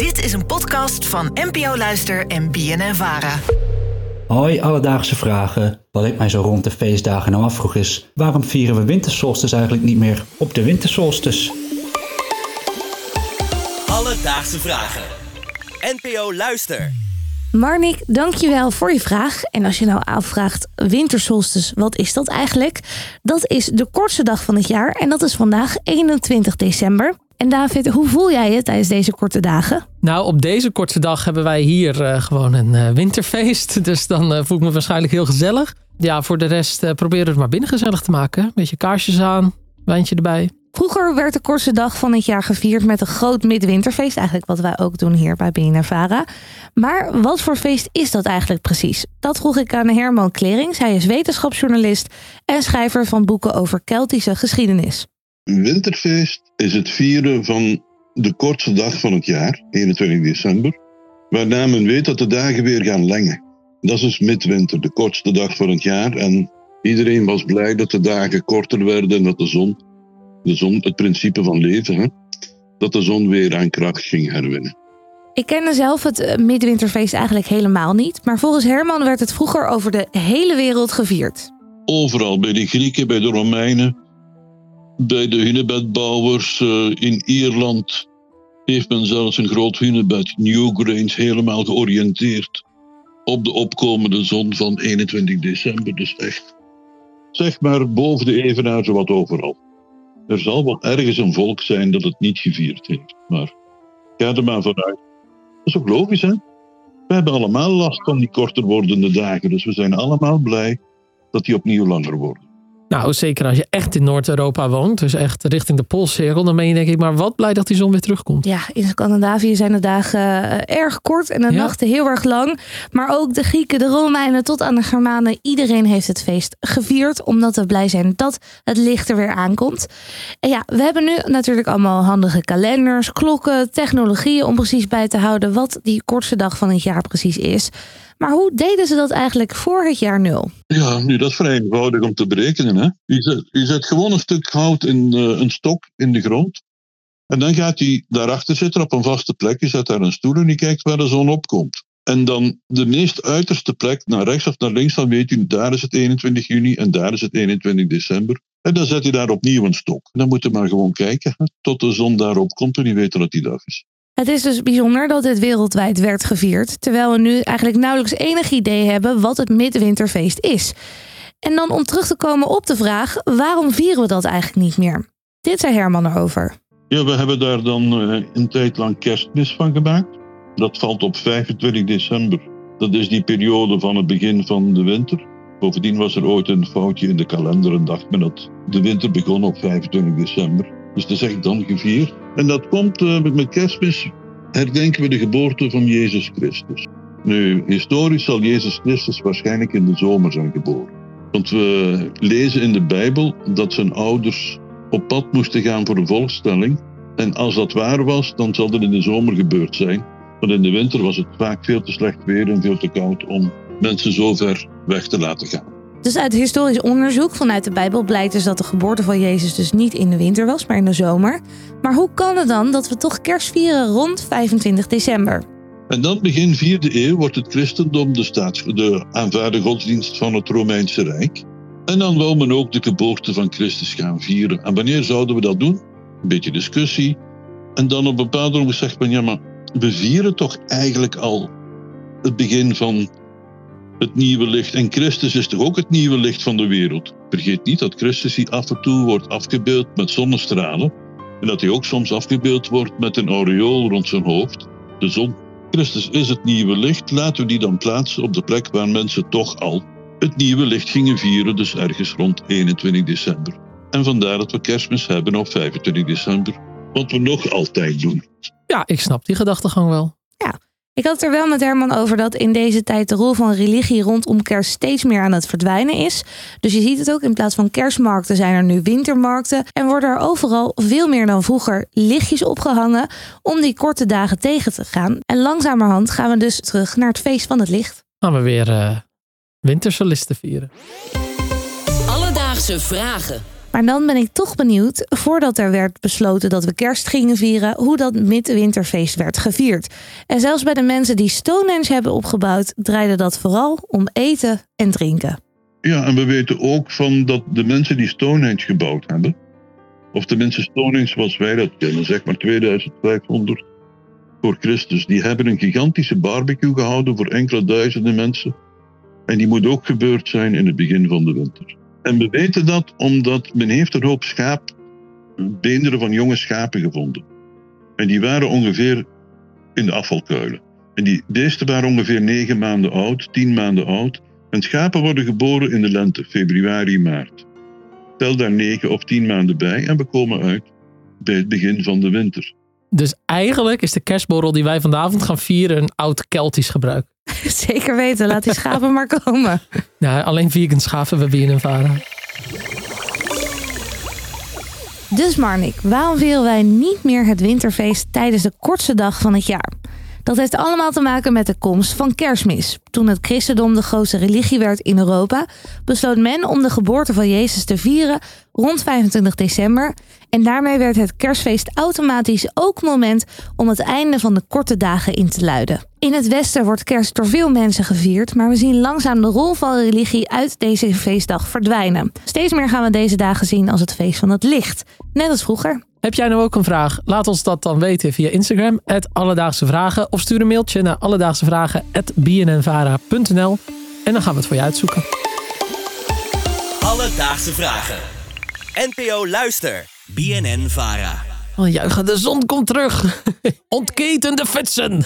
Dit is een podcast van NPO Luister en BNN Vara. Hoi, alledaagse vragen. Wat ik mij zo rond de feestdagen nou afvroeg is... waarom vieren we wintersolstice eigenlijk niet meer op de wintersolstice? Alledaagse vragen. NPO Luister. Marnik, dankjewel voor je vraag. En als je nou afvraagt, wintersolstice, wat is dat eigenlijk? Dat is de kortste dag van het jaar en dat is vandaag 21 december. En David, hoe voel jij je tijdens deze korte dagen? Nou, op deze korte dag hebben wij hier uh, gewoon een uh, winterfeest. Dus dan uh, voel ik me waarschijnlijk heel gezellig. Ja, voor de rest proberen we het maar binnen gezellig te maken. Beetje kaarsjes aan, wijntje erbij. Vroeger werd de kortste dag van het jaar gevierd met een groot midwinterfeest. Eigenlijk wat wij ook doen hier bij BNNVARA. Maar wat voor feest is dat eigenlijk precies? Dat vroeg ik aan Herman Klerings. Hij is wetenschapsjournalist en schrijver van boeken over Keltische geschiedenis. Winterfeest is het vieren van de kortste dag van het jaar, 21 december, waarna men weet dat de dagen weer gaan lengen. Dat is dus midwinter, de kortste dag van het jaar. En iedereen was blij dat de dagen korter werden en dat de zon, de zon het principe van leven, hè, dat de zon weer aan kracht ging herwinnen. Ik kende zelf het eh, midwinterfeest eigenlijk helemaal niet, maar volgens Herman werd het vroeger over de hele wereld gevierd. Overal, bij de Grieken, bij de Romeinen, bij de hunebedbouwers uh, in Ierland heeft men zelfs een groot hunebed, Newgrange, helemaal georiënteerd op de opkomende zon van 21 december. Dus echt, zeg maar, boven de evenaar wat overal. Er zal wel ergens een volk zijn dat het niet gevierd heeft. Maar ga er maar vanuit. Dat is ook logisch, hè? We hebben allemaal last van die korter wordende dagen. Dus we zijn allemaal blij dat die opnieuw langer worden. Nou, zeker als je echt in Noord-Europa woont, dus echt richting de Poolcirkel, dan ben je denk ik maar wat blij dat die zon weer terugkomt. Ja, in Scandinavië zijn de dagen uh, erg kort en de nachten heel erg lang. Maar ook de Grieken, de Romeinen tot aan de Germanen, iedereen heeft het feest gevierd, omdat we blij zijn dat het licht er weer aankomt. En ja, we hebben nu natuurlijk allemaal handige kalenders, klokken, technologieën om precies bij te houden wat die kortste dag van het jaar precies is. Maar hoe deden ze dat eigenlijk voor het jaar nul? Ja, nu dat is vrij eenvoudig om te berekenen. Hè? Je, zet, gewoon een stuk hout in uh, een stok in de grond. En dan gaat hij daarachter zitten op een vaste plek. Je zet daar een stoel en je kijkt waar de zon opkomt. En dan de meest uiterste plek, naar rechts of naar links, dan weet u, daar is het 21 juni en daar is het 21 december. En dan zet hij daar opnieuw een stok. Dan moet je maar gewoon kijken hè, tot de zon daarop komt en die weten dat die dag is. Het is dus bijzonder dat dit wereldwijd werd gevierd, terwijl we nu eigenlijk nauwelijks enig idee hebben wat het midwinterfeest is. En dan om terug te komen op de vraag, waarom vieren we dat eigenlijk niet meer? Dit zei Herman erover. Ja, we hebben daar dan uh, een tijd lang kerstmis van gemaakt. Dat valt op 25 december. Dat is die periode van het begin van de winter. Bovendien was er ooit een foutje in de kalender en dacht men dat de winter begon op 25 december. Dus dat is echt dan gevierd. En dat komt uh, met kerstmis, herdenken we de geboorte van Jezus Christus. Nu, historisch zal Jezus Christus waarschijnlijk in de zomer zijn geboren. Want we lezen in de Bijbel dat zijn ouders op pad moesten gaan voor een volkstelling. En als dat waar was, dan zal dat in de zomer gebeurd zijn. Want in de winter was het vaak veel te slecht weer en veel te koud om mensen zo ver weg te laten gaan. Dus uit historisch onderzoek vanuit de Bijbel blijkt dus dat de geboorte van Jezus dus niet in de winter was, maar in de zomer. Maar hoe kan het dan dat we toch kerst vieren rond 25 december? En dan begin 4e eeuw wordt het christendom de, staats, de aanvaarde godsdienst van het Romeinse Rijk. En dan wil men ook de geboorte van Christus gaan vieren. En wanneer zouden we dat doen? Een beetje discussie. En dan op een bepaald moment zegt men, ja maar we vieren toch eigenlijk al het begin van het nieuwe licht. En Christus is toch ook het nieuwe licht van de wereld. Vergeet niet dat Christus hier af en toe wordt afgebeeld met zonnestralen. En dat hij ook soms afgebeeld wordt met een aureool rond zijn hoofd, de zon. Christus is het nieuwe licht. Laten we die dan plaatsen op de plek waar mensen toch al het nieuwe licht gingen vieren, dus ergens rond 21 december. En vandaar dat we kerstmis hebben op 25 december, wat we nog altijd doen. Ja, ik snap die gedachtegang wel. Ik had het er wel met Herman over dat in deze tijd de rol van religie rondom kerst steeds meer aan het verdwijnen is. Dus je ziet het ook, in plaats van kerstmarkten zijn er nu wintermarkten en worden er overal veel meer dan vroeger lichtjes opgehangen om die korte dagen tegen te gaan. En langzamerhand gaan we dus terug naar het feest van het licht. Gaan we weer uh, winterse listen vieren. Alledaagse vragen. Maar dan ben ik toch benieuwd, voordat er werd besloten dat we kerst gingen vieren, hoe dat midwinterfeest werd gevierd. En zelfs bij de mensen die Stonehenge hebben opgebouwd, draaide dat vooral om eten en drinken. Ja, en we weten ook van dat de mensen die Stonehenge gebouwd hebben, of de mensen Stonehenge zoals wij dat kennen, zeg maar 2500 voor Christus, die hebben een gigantische barbecue gehouden voor enkele duizenden mensen. En die moet ook gebeurd zijn in het begin van de winter. En we weten dat omdat men heeft een hoop schaap, beenderen van jonge schapen gevonden. En die waren ongeveer in de afvalkuilen. En die beesten waren ongeveer negen maanden oud, tien maanden oud. En schapen worden geboren in de lente, februari, maart. Tel daar negen of tien maanden bij en we komen uit bij het begin van de winter. Dus eigenlijk is de kerstborrel die wij vanavond gaan vieren een oud Keltisch gebruik. Zeker weten, laat die schapen maar komen. Ja, alleen vegan schapen we binnen en varen. Dus Marnik, waarom vieren wij niet meer het winterfeest tijdens de kortste dag van het jaar? Dat heeft allemaal te maken met de komst van kerstmis. Toen het christendom de grootste religie werd in Europa, besloot men om de geboorte van Jezus te vieren rond 25 december. En daarmee werd het kerstfeest automatisch ook moment om het einde van de korte dagen in te luiden. In het Westen wordt kerst door veel mensen gevierd, maar we zien langzaam de rol van religie uit deze feestdag verdwijnen. Steeds meer gaan we deze dagen zien als het feest van het licht, net als vroeger. Heb jij nou ook een vraag? Laat ons dat dan weten via Instagram, Alledaagse Vragen. Of stuur een mailtje naar alledaagsevragen.bnnvara.nl en dan gaan we het voor je uitzoeken. Alledaagse Vragen. NPO Luister. BNN Vara. Oh, juichen, de zon komt terug. Ontketen de fetsen.